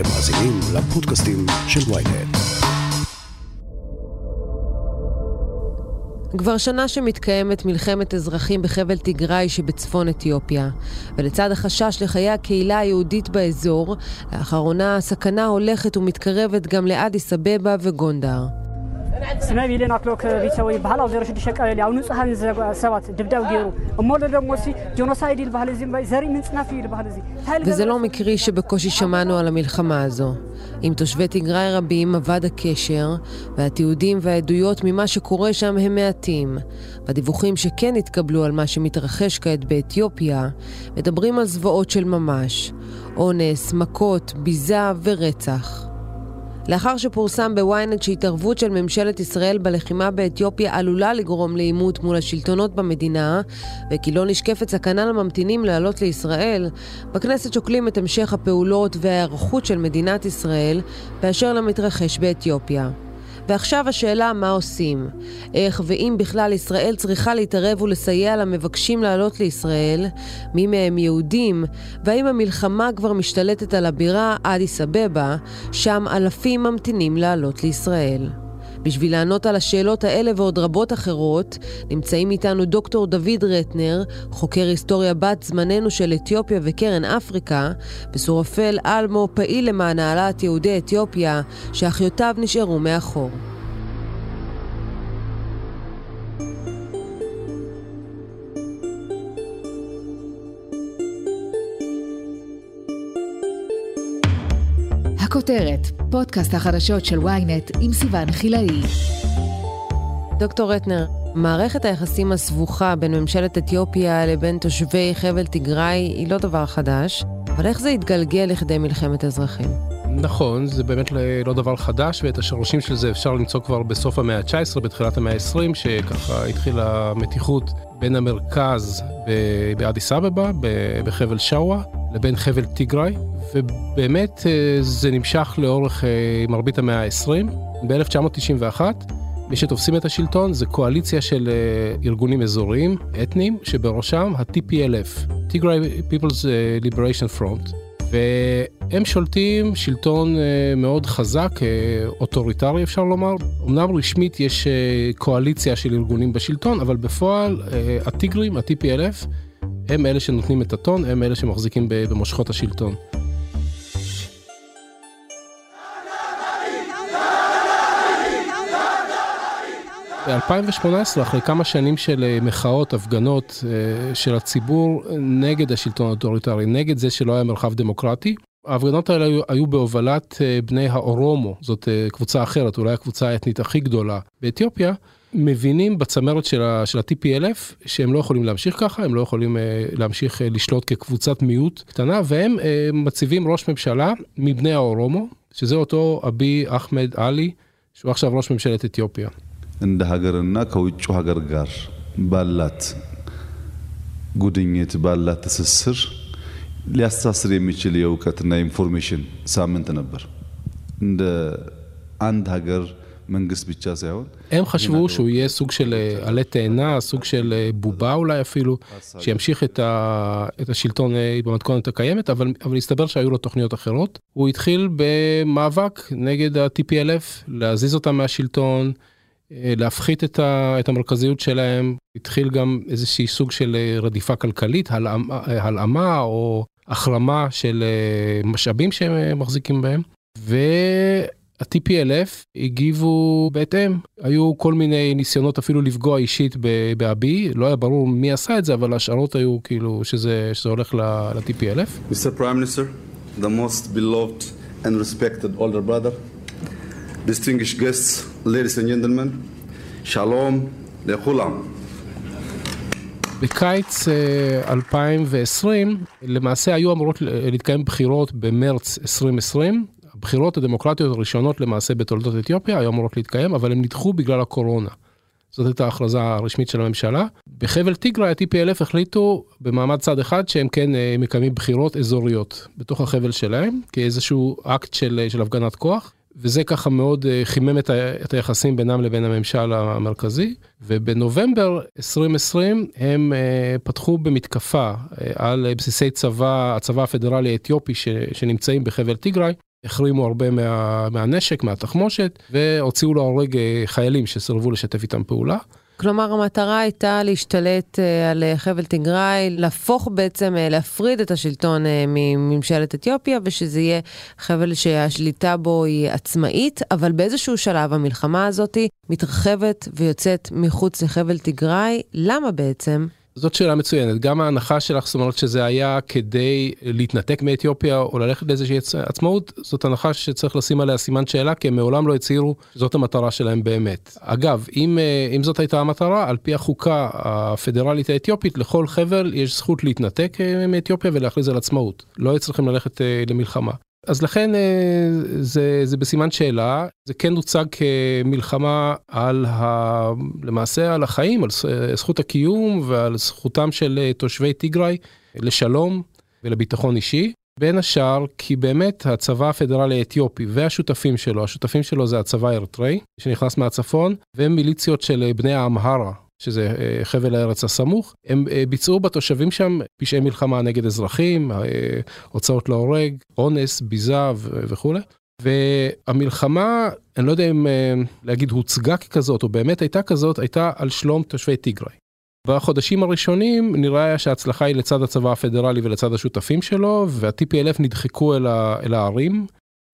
אתם מאזינים לפודקאסטים של ויינט. כבר שנה שמתקיימת מלחמת אזרחים בחבל תיגראי שבצפון אתיופיה, ולצד החשש לחיי הקהילה היהודית באזור, לאחרונה הסכנה הולכת ומתקרבת גם לאדיס אבבה וגונדר. ስመ ቢሌን ኣክሎክ ቤተሰቦ ይበሃል ኣብ 06 ቀበሌ ኣብ ንጹሃን ሰባት ድብዳብ ገይሩ እሞ ደሞ ሲ ጀኖሳይድ ይልበሃል እዚ ዘርኢ ምንጽናፍ እዩ ይልበሃል እዚ וזה לא מקרי שבקושי שמענו על המלחמה הזו. עם תושבי תיגראי רבים אבד הקשר, והתיעודים והעדויות ממה שקורה שם הם מעטים. והדיווחים שכן התקבלו על מה שמתרחש כעת באתיופיה, מדברים על זוועות של ממש. אונס, מכות, ביזה ורצח. לאחר שפורסם בוויינט שהתערבות של ממשלת ישראל בלחימה באתיופיה עלולה לגרום לעימות מול השלטונות במדינה, וכי לא נשקפת סכנה לממתינים לעלות לישראל, בכנסת שוקלים את המשך הפעולות וההיערכות של מדינת ישראל באשר למתרחש באתיופיה. ועכשיו השאלה מה עושים. איך ואם בכלל ישראל צריכה להתערב ולסייע למבקשים לעלות לישראל, מי מהם יהודים, והאם המלחמה כבר משתלטת על הבירה אדיס אבבה, שם אלפים ממתינים לעלות לישראל. בשביל לענות על השאלות האלה ועוד רבות אחרות, נמצאים איתנו דוקטור דוד רטנר, חוקר היסטוריה בת זמננו של אתיופיה וקרן אפריקה, וסורפל אלמו, פעיל למען העלאת יהודי אתיופיה, שאחיותיו נשארו מאחור. הכותרת, פודקאסט החדשות של ynet עם סיון חילאי. דוקטור רטנר, מערכת היחסים הסבוכה בין ממשלת אתיופיה לבין תושבי חבל תיגראי היא לא דבר חדש, אבל איך זה התגלגל לכדי מלחמת אזרחים? נכון, זה באמת לא דבר חדש, ואת השורשים של זה אפשר למצוא כבר בסוף המאה ה-19, בתחילת המאה ה-20, שככה התחילה מתיחות בין המרכז באדיס אבבה, בחבל שואה, לבין חבל תיגראי, ובאמת זה נמשך לאורך מרבית המאה ה-20. ב-1991, מי שתופסים את השלטון זה קואליציה של ארגונים אזוריים, אתניים, שבראשם ה-TPLF, Tigray People's Liberation Front. והם שולטים שלטון מאוד חזק, אוטוריטרי אפשר לומר. אמנם רשמית יש קואליציה של ארגונים בשלטון, אבל בפועל הטיגרים, ה-TPLF, הם אלה שנותנים את הטון, הם אלה שמחזיקים במושכות השלטון. ב-2018, אחרי כמה שנים של מחאות, הפגנות של הציבור נגד השלטון האוטוריטרי, נגד זה שלא היה מרחב דמוקרטי, ההפגנות האלה היו, היו בהובלת בני האורומו, זאת קבוצה אחרת, אולי הקבוצה האתנית הכי גדולה באתיופיה, מבינים בצמרת של ה-TPLF שהם לא יכולים להמשיך ככה, הם לא יכולים להמשיך לשלוט כקבוצת מיעוט קטנה, והם מציבים ראש ממשלה מבני האורומו, שזה אותו אבי אחמד עלי, שהוא עכשיו ראש ממשלת אתיופיה. እንደ ሀገርና ከውጭ ሀገር ጋር ባላት ጉድኝት ባላት ትስስር ሊያስተሳስር የሚችል የእውቀትና የኢንፎርሜሽን ሳምንት ነበር። እንደ አንድ ሀገር መንግስት ብቻ ሳይሆን הם חשבו שהוא יהיה סוג של עלה תאנה, סוג של בובה אולי אפילו, שימשיך את, ה, את השלטון במתכונת הקיימת, אבל, אבל הסתבר שהיו לו תוכניות אחרות. הוא התחיל במאבק נגד ה-TPLF, להזיז אותם מהשלטון, להפחית את, ה, את המרכזיות שלהם, התחיל גם איזושהי סוג של רדיפה כלכלית, הלאמה, הלאמה או החרמה של משאבים שהם מחזיקים בהם. וה-TPLF הגיבו בהתאם, היו כל מיני ניסיונות אפילו לפגוע אישית באבי, לא היה ברור מי עשה את זה, אבל ההשערות היו כאילו שזה, שזה הולך ל-TPLF. Mr. Prime Minister, the most beloved and respected older brother, distinguished guests, ladies and gentlemen, שלום לכולם. בקיץ 2020 למעשה היו אמורות להתקיים בחירות במרץ 2020. הבחירות הדמוקרטיות הראשונות למעשה בתולדות אתיופיה היו אמורות להתקיים, אבל הן נדחו בגלל הקורונה. זאת הייתה ההכרזה הרשמית של הממשלה. בחבל תיגראי ה-TPLF החליטו במעמד צד אחד שהם כן מקיימים בחירות אזוריות בתוך החבל שלהם, כאיזשהו אקט של, של הפגנת כוח. וזה ככה מאוד חימם את היחסים בינם לבין הממשל המרכזי. ובנובמבר 2020 הם פתחו במתקפה על בסיסי צבא, הצבא הפדרלי האתיופי שנמצאים בחבל תיגראי, החרימו הרבה מה, מהנשק, מהתחמושת, והוציאו להורג חיילים שסירבו לשתף איתם פעולה. כלומר, המטרה הייתה להשתלט uh, על חבל תיגראי, להפוך בעצם, להפריד את השלטון מממשלת אתיופיה, ושזה יהיה חבל שהשליטה בו היא עצמאית, אבל באיזשהו שלב המלחמה הזאת מתרחבת ויוצאת מחוץ לחבל תיגראי. למה בעצם? זאת שאלה מצוינת. גם ההנחה שלך, זאת אומרת שזה היה כדי להתנתק מאתיופיה או ללכת לאיזושהי עצמאות, זאת הנחה שצריך לשים עליה סימן שאלה, כי הם מעולם לא הצהירו שזאת המטרה שלהם באמת. אגב, אם, אה, אם זאת הייתה המטרה, על פי החוקה הפדרלית האתיופית, לכל חבל יש זכות להתנתק אה, מאתיופיה ולהכריז על עצמאות. לא היו צריכים ללכת אה, למלחמה. אז לכן אה, זה, זה בסימן שאלה, זה כן הוצג כמלחמה על ה... למעשה על החיים, על זכות הקיום ועל זכותם של אה, תושבי טיגריי לשלום ולביטחון אישי. בין השאר כי באמת הצבא הפדרלי האתיופי והשותפים שלו, השותפים שלו זה הצבא האריתראי שנכנס מהצפון, והם מיליציות של אה, בני האמהרה, שזה אה, חבל הארץ הסמוך, הם אה, ביצעו בתושבים שם פשעי מלחמה נגד אזרחים, אה, הוצאות להורג, אונס, ביזה וכולי. והמלחמה, אני לא יודע אם להגיד הוצגה ככזאת או באמת הייתה כזאת, הייתה על שלום תושבי טיגריי. בחודשים הראשונים נראה היה שההצלחה היא לצד הצבא הפדרלי ולצד השותפים שלו, וה-TPLF נדחקו אל, אל הערים,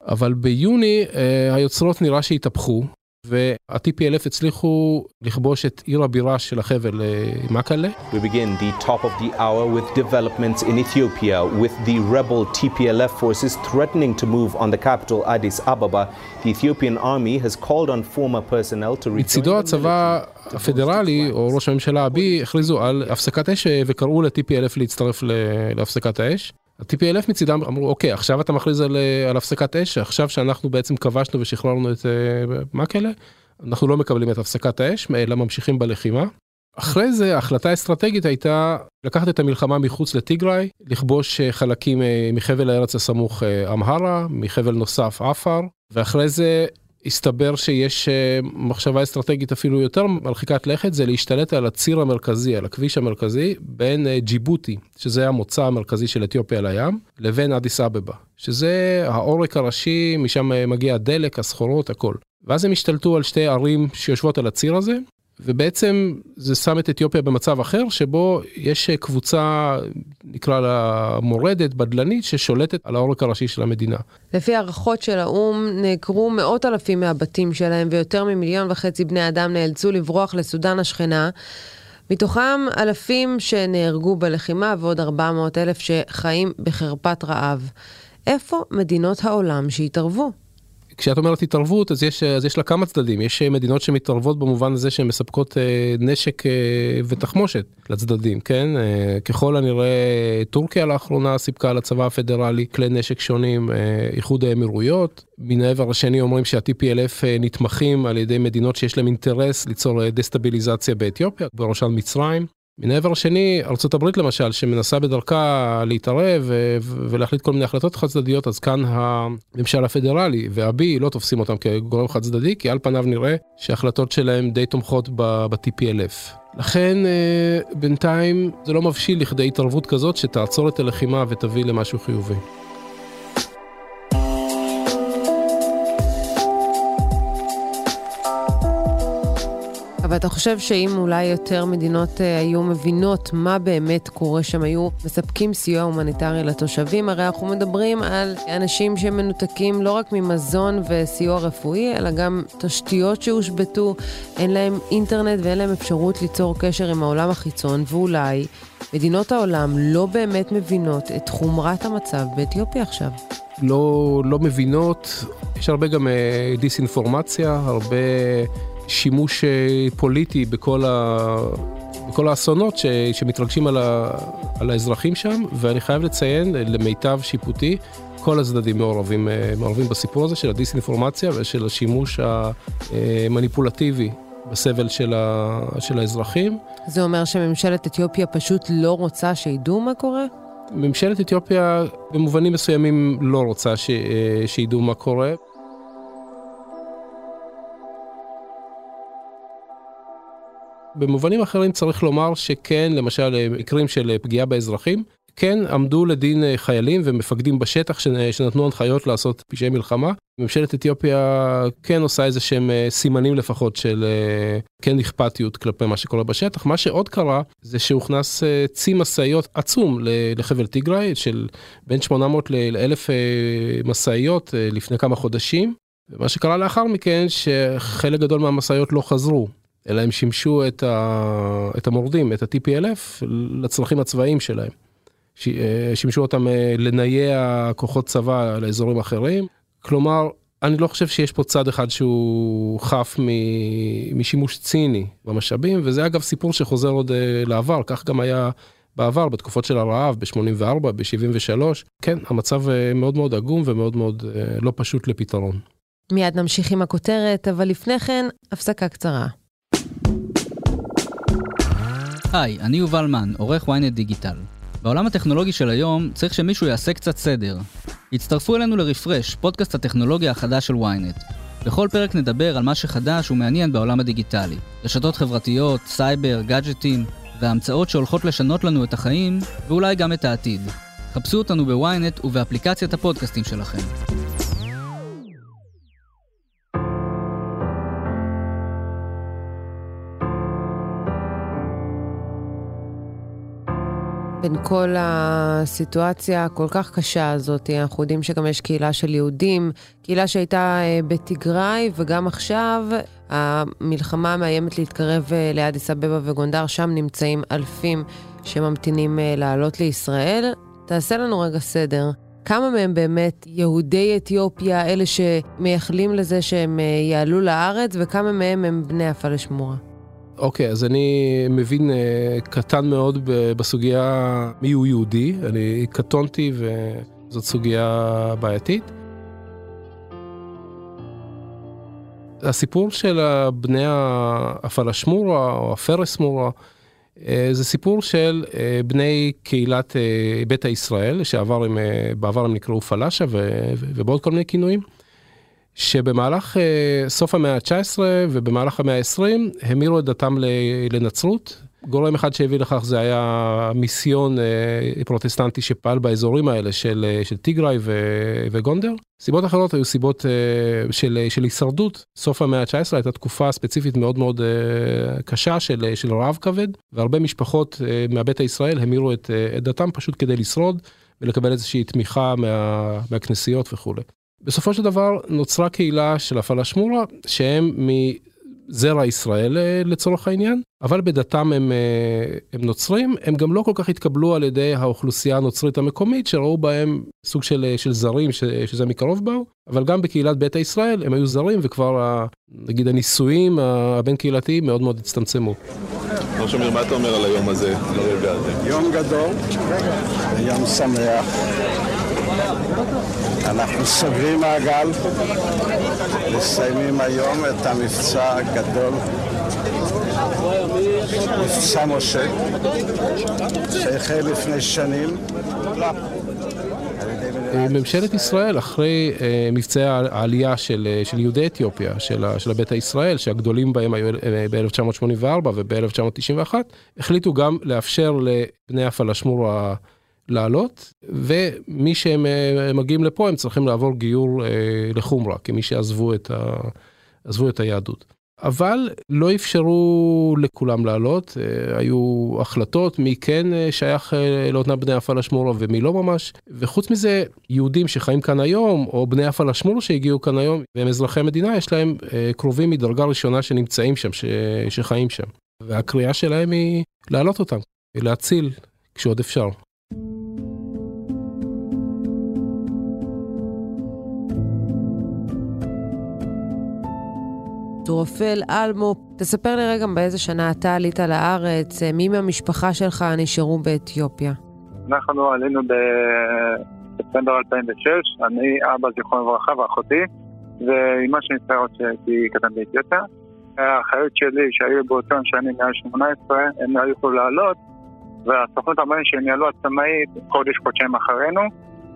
אבל ביוני היוצרות נראה שהתהפכו, וה-TPLF הצליחו לכבוש את עיר הבירה של החבל מקלה. We begin the top of the hour with developments in Ethiopia with the rebel TPLF forces threatening to move on the capital Addis Ababa. The Ethiopian army has called on former personnel to return מצידו הצבא הפדרלי או ראש הממשלה אבי הכריזו על הפסקת אש וקראו ל-TPLF להצטרף להפסקת האש. ה-TPLF מצידם אמרו אוקיי עכשיו אתה מכריז על, אה, על הפסקת אש עכשיו שאנחנו בעצם כבשנו ושחררנו את uh, מקלה אנחנו לא מקבלים את הפסקת האש אלא ממשיכים בלחימה. אחרי זה ההחלטה האסטרטגית הייתה לקחת את המלחמה מחוץ לטיגריי לכבוש אה, חלקים מחבל הארץ הסמוך אמהרה מחבל נוסף עפר ואחרי זה הסתבר שיש אה, מחשבה אסטרטגית אפילו יותר מרחיקת לכת, זה להשתלט על הציר המרכזי, על הכביש המרכזי, בין אה, ג'יבוטי, שזה המוצא המרכזי של אתיופיה לים, לבין אדיס אבבה, שזה העורק הראשי, משם אה, מגיע הדלק, הסחורות, הכל. ואז הם השתלטו על שתי ערים שיושבות על הציר הזה, ובעצם זה שם את אתיופיה במצב אחר שבו יש קבוצה נקרא לה מורדת בדלנית ששולטת על העורק הראשי של המדינה. לפי הערכות של האו"ם נעקרו מאות אלפים מהבתים שלהם ויותר ממיליון וחצי בני אדם נאלצו לברוח לסודן השכנה. מתוכם אלפים שנהרגו בלחימה ועוד 400 אלף שחיים בחרפת רעב. איפה מדינות העולם שהתערבו? כשאת אומרת התערבות אז יש, אז יש לה כמה צדדים, יש מדינות שמתערבות במובן הזה שהן מספקות אה, נשק אה, ותחמושת לצדדים, כן? אה, ככל הנראה טורקיה לאחרונה סיפקה לצבא הפדרלי כלי נשק שונים, איחוד האמירויות, מן העבר השני אומרים שה-TPLF נתמכים על ידי מדינות שיש להם אינטרס ליצור דסטביליזציה באתיופיה, בראשן מצרים. מן העבר השני, ארה"ב למשל, שמנסה בדרכה להתערב ולהחליט כל מיני החלטות חד צדדיות, אז כאן הממשל הפדרלי והבי לא תופסים אותם כגורם חד צדדי, כי על פניו נראה שההחלטות שלהם די תומכות ב-TPLF. לכן אה, בינתיים זה לא מבשיל לכדי התערבות כזאת שתעצור את הלחימה ותביא למשהו חיובי. אבל אתה חושב שאם אולי יותר מדינות אה, היו מבינות מה באמת קורה שם, היו מספקים סיוע הומניטרי לתושבים? הרי אנחנו מדברים על אנשים שמנותקים לא רק ממזון וסיוע רפואי, אלא גם תשתיות שהושבתו, אין להם אינטרנט ואין להם אפשרות ליצור קשר עם העולם החיצון, ואולי מדינות העולם לא באמת מבינות את חומרת המצב באתיופיה עכשיו. לא, לא מבינות, יש הרבה גם אה, דיסאינפורמציה, הרבה... שימוש אה, פוליטי בכל, ה... בכל האסונות ש... שמתרגשים על, ה... על האזרחים שם, ואני חייב לציין, למיטב שיפוטי, כל הצדדים מעורבים, אה, מעורבים בסיפור הזה של הדיסאינפורמציה ושל השימוש המניפולטיבי בסבל של, ה... של האזרחים. זה אומר שממשלת אתיופיה פשוט לא רוצה שידעו מה קורה? ממשלת אתיופיה במובנים מסוימים לא רוצה ש... אה, שידעו מה קורה. במובנים אחרים צריך לומר שכן, למשל מקרים של פגיעה באזרחים, כן עמדו לדין אה, חיילים ומפקדים בשטח שנתנו הנחיות לעשות פשעי מלחמה. ממשלת אתיופיה כן עושה איזה שהם אה, סימנים לפחות של אה, כן אכפתיות כלפי מה שקורה בשטח. מה שעוד קרה זה שהוכנס צי משאיות עצום לחבל טיגריי של בין 800 ל-1000 משאיות לפני כמה חודשים. ומה שקרה לאחר מכן שחלק גדול מהמשאיות לא חזרו אלא הם שימשו את, ה... את המורדים, את ה-TPLF, לצרכים הצבאיים שלהם. ש... אה, שימשו אותם אה, לנייע כוחות צבא לאזורים אחרים. כלומר, אני לא חושב שיש פה צד אחד שהוא חף מ... משימוש ציני במשאבים, וזה אגב סיפור שחוזר עוד אה, לעבר, כך גם היה בעבר, בתקופות של הרעב, ב-84, ב-73. כן, המצב מאוד מאוד עגום ומאוד מאוד לא פשוט לפתרון. מיד נמשיך עם הכותרת, אבל לפני כן, הפסקה קצרה. היי, אני יובל מן, עורך ynet דיגיטל. בעולם הטכנולוגי של היום צריך שמישהו יעשה קצת סדר. הצטרפו אלינו לרפרש, פודקאסט הטכנולוגיה החדש של ynet. בכל פרק נדבר על מה שחדש ומעניין בעולם הדיגיטלי. רשתות חברתיות, סייבר, גאדג'טים, וההמצאות שהולכות לשנות לנו את החיים, ואולי גם את העתיד. חפשו אותנו בוויינט ובאפליקציית הפודקאסטים שלכם. בין כל הסיטואציה הכל כך קשה הזאת, אנחנו יודעים שגם יש קהילה של יהודים, קהילה שהייתה אה, בתיגראי, וגם עכשיו המלחמה מאיימת להתקרב אה, לאדיס אבבה וגונדר, שם נמצאים אלפים שממתינים אה, לעלות לישראל. תעשה לנו רגע סדר. כמה מהם באמת יהודי אתיופיה, אלה שמייחלים לזה שהם יעלו לארץ, וכמה מהם הם בני הפלשמורה? אוקיי, okay, אז אני מבין uh, קטן מאוד בסוגיה מי הוא יהודי, אני קטונתי וזאת סוגיה בעייתית. הסיפור של בני הפלשמורה או הפרסמורה אה, זה סיפור של אה, בני קהילת ביתא ישראל, שעבר הם, הם נקראו פלאשה ובעוד כל מיני כינויים. שבמהלך uh, סוף המאה ה-19 ובמהלך המאה ה-20 המירו את דתם לנצרות. גורם אחד שהביא לכך זה היה מיסיון uh, פרוטסטנטי שפעל באזורים האלה של, uh, של טיגריי ו- וגונדר. סיבות אחרות היו סיבות של, של הישרדות. סוף המאה ה-19 הייתה תקופה ספציפית מאוד מאוד קשה של, של רעב כבד, והרבה משפחות uh, מהבית הישראל המירו את, את דתם פשוט כדי לשרוד ולקבל איזושהי תמיכה מה, מהכנסיות וכולי. בסופו של דבר נוצרה קהילה של הפלאשמורה שהם מזרע ישראל אה, לצורך העניין, אבל בדתם הם, אה, הם נוצרים, הם גם לא כל כך התקבלו על ידי האוכלוסייה הנוצרית המקומית שראו בהם סוג של, אה, של זרים ש, שזה מקרוב באו, אבל גם בקהילת ביתא ישראל הם היו זרים וכבר נגיד הנישואים הבין קהילתיים מאוד מאוד הצטמצמו. מר שמיר, מה אתה אומר על היום הזה, הזה? יום גדול, יום שמח. אנחנו סוגרים מעגל, מסיימים היום את המבצע הגדול, מבצע משה, שהחל לפני שנים. ממשלת ישראל אחרי uh, מבצעי העלייה של, uh, של יהודי אתיופיה, של, של הביתא ישראל, שהגדולים בהם היו uh, ב-1984 וב-1991, החליטו גם לאפשר לבני הפלאשמור לעלות, ומי שהם אה, מגיעים לפה הם צריכים לעבור גיור אה, לחומרה, כמי שעזבו את, ה, את היהדות. אבל לא אפשרו לכולם לעלות, אה, היו החלטות מי כן שייך לאותנם בני הפלאשמורה ומי לא ממש, וחוץ מזה יהודים שחיים כאן היום, או בני הפלאשמורה שהגיעו כאן היום, והם אזרחי המדינה, יש להם קרובים מדרגה ראשונה שנמצאים שם, ש... שחיים שם. והקריאה שלהם היא להעלות אותם, להציל כשעוד אפשר. טורפל אלמו, תספר לי רגע באיזה שנה אתה עלית לארץ, אה, מי מהמשפחה שלך נשארו באתיופיה? אנחנו עלינו בספטמבר 2006, אני אבא זיכרון לברכה ואחותי, ואימא שלי נפטרה שהייתי קטן באתיופיה. האחיות שלי שהיו באותן שנים מעל 18, הם לא יכלו לעלות, והסוכנות אמרה שהם יעלו עצמאית חודש חודשיים אחרינו,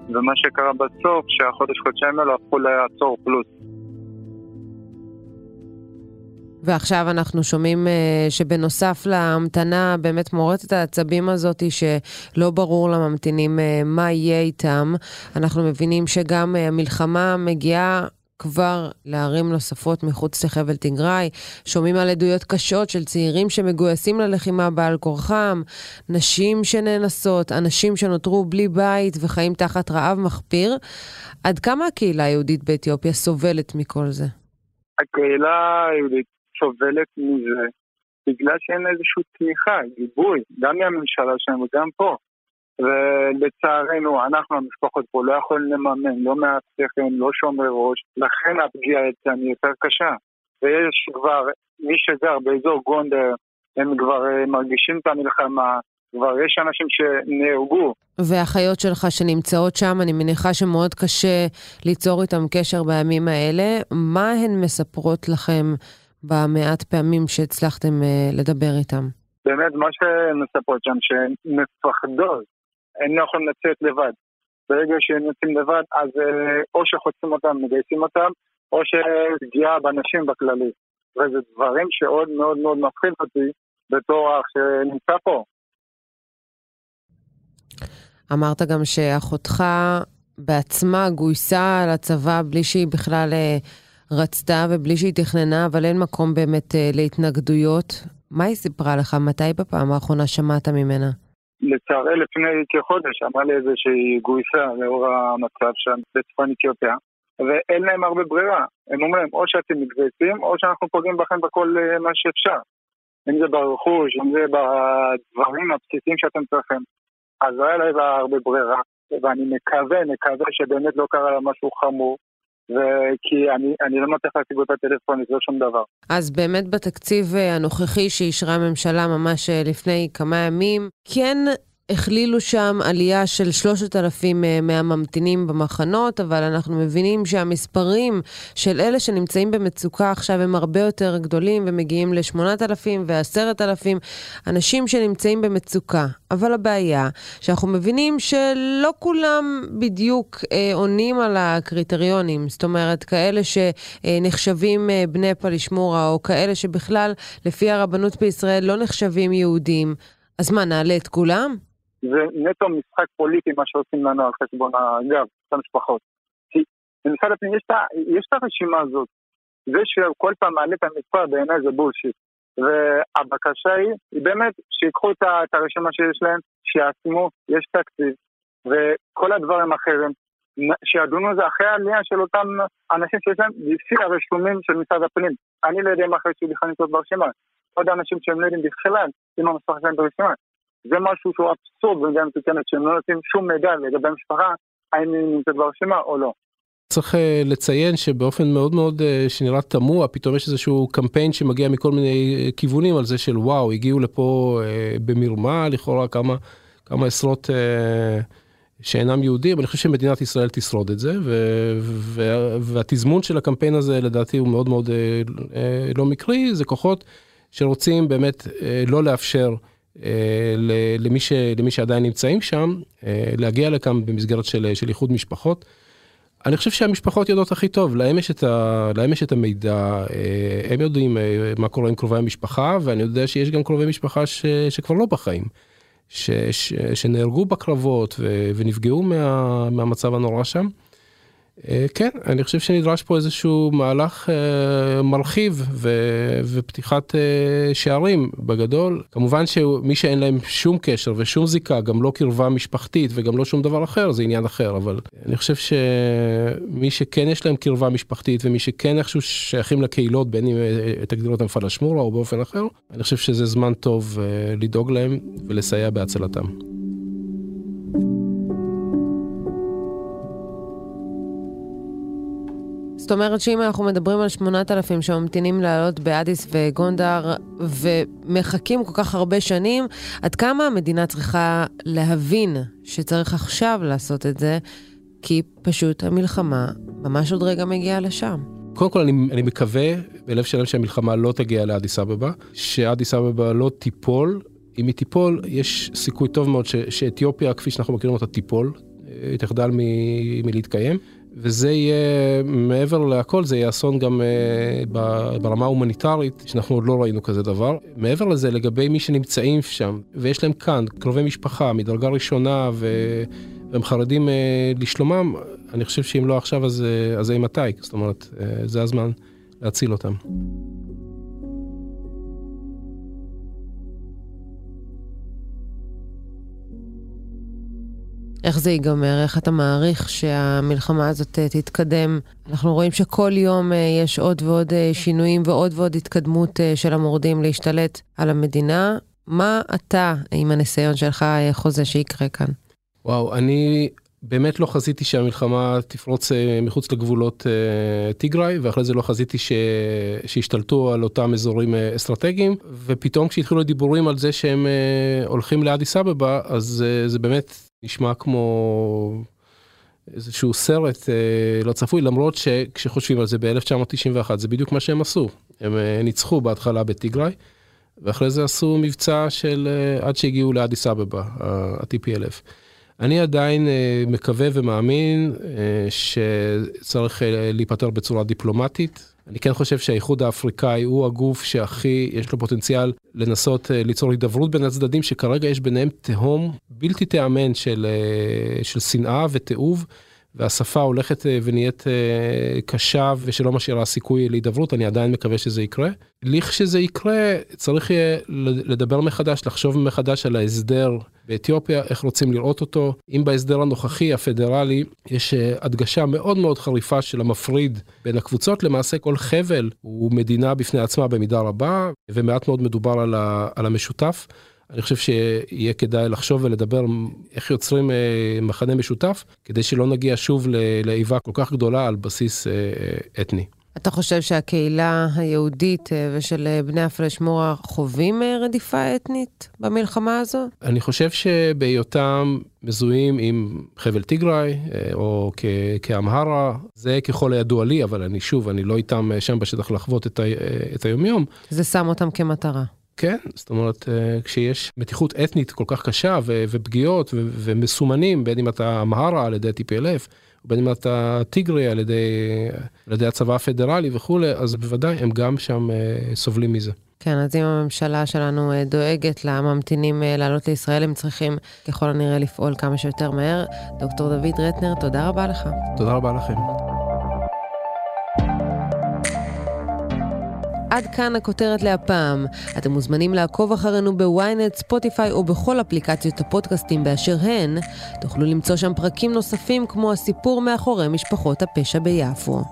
ומה שקרה בסוף, שהחודש חודשיים האלו הפכו לעצור פלוס. ועכשיו אנחנו שומעים uh, שבנוסף להמתנה באמת מורטת העצבים הזאת, שלא ברור לממתינים uh, מה יהיה איתם, אנחנו מבינים שגם uh, המלחמה מגיעה כבר לערים נוספות מחוץ לחבל תיגראי. שומעים על עדויות קשות של צעירים שמגויסים ללחימה בעל כורחם, נשים שנאנסות, אנשים שנותרו בלי בית וחיים תחת רעב מחפיר. עד כמה הקהילה היהודית באתיופיה סובלת מכל זה? הקהילה היהודית סובלת מזה בגלל שאין איזושהי תמיכה, גיבוי, גם מהממשלה שלנו וגם פה. ולצערנו, אנחנו המשפחות פה לא יכולים לממן, לא מאבטחים, לא שומרי ראש, לכן הפגיעה אצלנו יותר קשה. ויש כבר, מי שגר באזור גונדר, הם כבר אה, מרגישים את המלחמה, כבר יש אנשים שנהרגו. והאחיות שלך שנמצאות שם, אני מניחה שמאוד קשה ליצור איתם קשר בימים האלה. מה הן מספרות לכם במעט פעמים שהצלחתם uh, לדבר איתם? באמת, מה שהן מספרות שם, שהן מפחדות הם לא יכולים לצאת לבד. ברגע שהם יוצאים לבד, אז אה, או שחוצים אותם, מגייסים אותם, או שפגיעה בנשים בכללי. וזה דברים שעוד מאוד מאוד מפחיד אותי בתור אח שנמצא פה. אמרת גם שאחותך בעצמה גויסה לצבא בלי שהיא בכלל אה, רצתה ובלי שהיא תכננה, אבל אין מקום באמת אה, להתנגדויות. מה היא סיפרה לך? מתי בפעם האחרונה שמעת ממנה? לצערי לפני כחודש אמרה לי איזה שהיא גויסה לאור המצב שם בצפון אתיופיה ואין להם הרבה ברירה. הם אומרים או שאתם מתגייסים או שאנחנו פוגעים בכם בכל אה, מה שאפשר. אם זה ברכוש, אם זה בדברים הבסיסיים שאתם צריכים. אז לא היה להם הרבה ברירה, ואני מקווה, מקווה שבאמת לא קרה לה משהו חמור, וכי אני, אני לא מצליח להשיג אותה טלפונית, לא שום דבר. אז באמת בתקציב אה, הנוכחי שאישרה הממשלה ממש אה, לפני כמה ימים, כן הכלילו שם עלייה של 3,000 אה, מהממתינים במחנות, אבל אנחנו מבינים שהמספרים של אלה שנמצאים במצוקה עכשיו הם הרבה יותר גדולים ומגיעים ל-8,000 ו-10,000 אנשים שנמצאים במצוקה. אבל הבעיה שאנחנו מבינים שלא כולם בדיוק אה, עונים על הקריטריונים, זאת אומרת, כאלה שנחשבים אה, בני פלישמורה, או כאלה שבכלל, לפי הרבנות בישראל, לא נחשבים יהודים. אז מה, נעלה את כולם? זה נטו משחק פוליטי מה שעושים לנו על חשבון הגב, את המשפחות. כי במשרד הפנים יש, את הרשימה הזאת. זה שכל פעם מעלה את המספר בעיניי זה בולשיט. והבקשה היא, היא באמת שיקחו את הרשימה שיש להם, שיעצמו, יש תקציב, וכל הדברים האחרים, שידונו זה אחרי העלייה של אותם אנשים שיש להם לפי הרשומים של משרד הפנים. אני לא יודע אם אחרי שלי נמצאות ברשימה. עוד אנשים שהם לא יודעים בכלל אם המשפחה שלהם ברשימה. זה משהו שהוא אבסורד במדינה מתוקנת, שהם לא נותנים שום מידע לגבי המשפחה, האם היא נמצאת ברשימה או לא. צריך uh, לציין שבאופן מאוד מאוד uh, שנראה תמוה, פתאום יש איזשהו קמפיין שמגיע מכל מיני uh, כיוונים על זה של וואו, הגיעו לפה במרמה, לכאורה כמה, כמה עשרות שאינם יהודים, אני חושב שמדינת ישראל תשרוד את זה, ו- והתזמון של הקמפיין הזה לדעתי הוא מאוד מאוד לא מקרי, זה כוחות שרוצים באמת לא לאפשר אה, למי, ש, למי שעדיין נמצאים שם, אה, להגיע לכאן במסגרת של, של איחוד משפחות. אני חושב שהמשפחות יודעות הכי טוב, להם יש את, ה, להם יש את המידע, אה, הם יודעים מה קורה עם קרובי המשפחה, ואני יודע שיש גם קרובי משפחה ש, שכבר לא בחיים, ש, ש, שנהרגו בקרבות ו, ונפגעו מה, מהמצב הנורא שם. אה, כן, אני חושב שנדרש פה איזשהו מהלך אה, מרחיב ופתיחת אה, שערים בגדול. כמובן שמי שאין להם שום קשר ושום זיקה, גם לא קרבה משפחתית וגם לא שום דבר אחר, זה עניין אחר, אבל אני חושב שמי שכן יש להם קרבה משפחתית ומי שכן איכשהו שייכים לקהילות, בין אם תגדיר אותם פלשמורה או באופן אחר, אני חושב שזה זמן טוב לדאוג להם ולסייע בהצלתם. זאת אומרת שאם אנחנו מדברים על 8,000 שממתינים לעלות באדיס וגונדר ומחכים כל כך הרבה שנים, עד כמה המדינה צריכה להבין שצריך עכשיו לעשות את זה, כי פשוט המלחמה ממש עוד רגע מגיעה לשם. קודם כל אני, אני מקווה בלב שלם שהמלחמה לא תגיע לאדיס אבבה, שאדיס אבבה לא תיפול. אם היא תיפול, יש סיכוי טוב מאוד ש, שאתיופיה, כפי שאנחנו מכירים אותה, תיפול, היא תחדל מ, מלהתקיים. וזה יהיה, מעבר להכל, זה יהיה אסון גם uh, ברמה ההומניטרית, שאנחנו עוד לא ראינו כזה דבר. מעבר לזה, לגבי מי שנמצאים שם, ויש להם כאן קרובי משפחה מדרגה ראשונה, ו... והם חרדים uh, לשלומם, אני חושב שאם לא עכשיו, אז, uh, אז אימתי. זאת אומרת, uh, זה הזמן להציל אותם. איך זה ייגמר? איך אתה מעריך שהמלחמה הזאת אה, תתקדם? אנחנו רואים שכל יום אה, יש עוד ועוד אה, שינויים ועוד ועוד התקדמות של המורדים להשתלט על המדינה. מה אתה, עם הניסיון שלך, חוזה שיקרה כאן? וואו, אני באמת לא חזיתי שהמלחמה תפרוץ מחוץ לגבולות טיגריי, ואחרי זה לא חזיתי ש... שישתלטו על אותם אזורים אסטרטגיים, ופתאום כשהתחילו הדיבורים על זה שהם הולכים לאדיס אבבה, אז זה באמת נשמע כמו איזשהו סרט אה, לא צפוי, למרות שכשחושבים על זה ב-1991 זה בדיוק מה שהם עשו. הם אה, ניצחו בהתחלה בטיגריי, ואחרי זה עשו מבצע של אה, עד שהגיעו לאדיס אבבה, ה-TPLF. אני עדיין אה, מקווה ומאמין אה, שצריך אה, להיפטר בצורה דיפלומטית. אני כן חושב שהאיחוד האפריקאי הוא הגוף שהכי יש לו פוטנציאל לנסות ליצור הידברות בין הצדדים שכרגע יש ביניהם תהום בלתי תיאמן של, של שנאה ותיעוב. והשפה הולכת ונהיית קשה ושלא משאירה סיכוי להידברות, אני עדיין מקווה שזה יקרה. לכשזה יקרה, צריך יהיה לדבר מחדש, לחשוב מחדש על ההסדר באתיופיה, איך רוצים לראות אותו. אם בהסדר הנוכחי, הפדרלי, יש אה, הדגשה מאוד מאוד חריפה של המפריד בין הקבוצות, למעשה כל חבל הוא מדינה בפני עצמה במידה רבה, ומעט מאוד מדובר על, ה, על המשותף. אני חושב שיהיה כדאי לחשוב ולדבר איך יוצרים אה, מחנה משותף, כדי שלא נגיע שוב לאיבה כל כך גדולה על בסיס אה, אתני. אתה חושב שהקהילה היהודית אה, ושל אה, בני הפלשמורה חווים אה, רדיפה אתנית במלחמה הזו? אני חושב שבהיותם מזוהים עם חבל טיגריי או כאמהרה, זה ככל הידוע לי, אבל אני שוב, אני לא איתם שם בשטח לחוות את, ה, את היומיום. זה שם אותם כמטרה. כן, זאת אומרת, כשיש מתיחות אתנית כל כך קשה ופגיעות ומסומנים, בין אם אתה אמהרה על ידי TPLF, בין אם אתה טיגרי על ידי, על ידי הצבא הפדרלי וכולי, אז בוודאי הם גם שם אה, סובלים מזה. כן, אז אם הממשלה שלנו אה, דואגת לממתינים אה, לעלות לישראל, הם צריכים ככל הנראה לפעול כמה שיותר מהר. דוקטור דוד רטנר, תודה רבה לך. תודה רבה לכם. עד כאן הכותרת להפעם. אתם מוזמנים לעקוב אחרינו בוויינט, ספוטיפיי או בכל אפליקציות הפודקאסטים באשר הן. תוכלו למצוא שם פרקים נוספים כמו הסיפור מאחורי משפחות הפשע ביפו.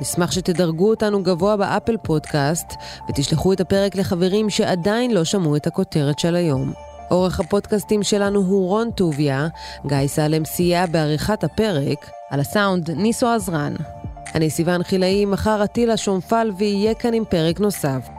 נשמח שתדרגו אותנו גבוה באפל פודקאסט ותשלחו את הפרק לחברים שעדיין לא שמעו את הכותרת של היום. עורך הפודקאסטים שלנו הוא רון טוביה, גיא סלם סייע בעריכת הפרק, על הסאונד ניסו עזרן. אני סיוון חילאי, מחר עטילה שומפל ויהיה כאן עם פרק נוסף.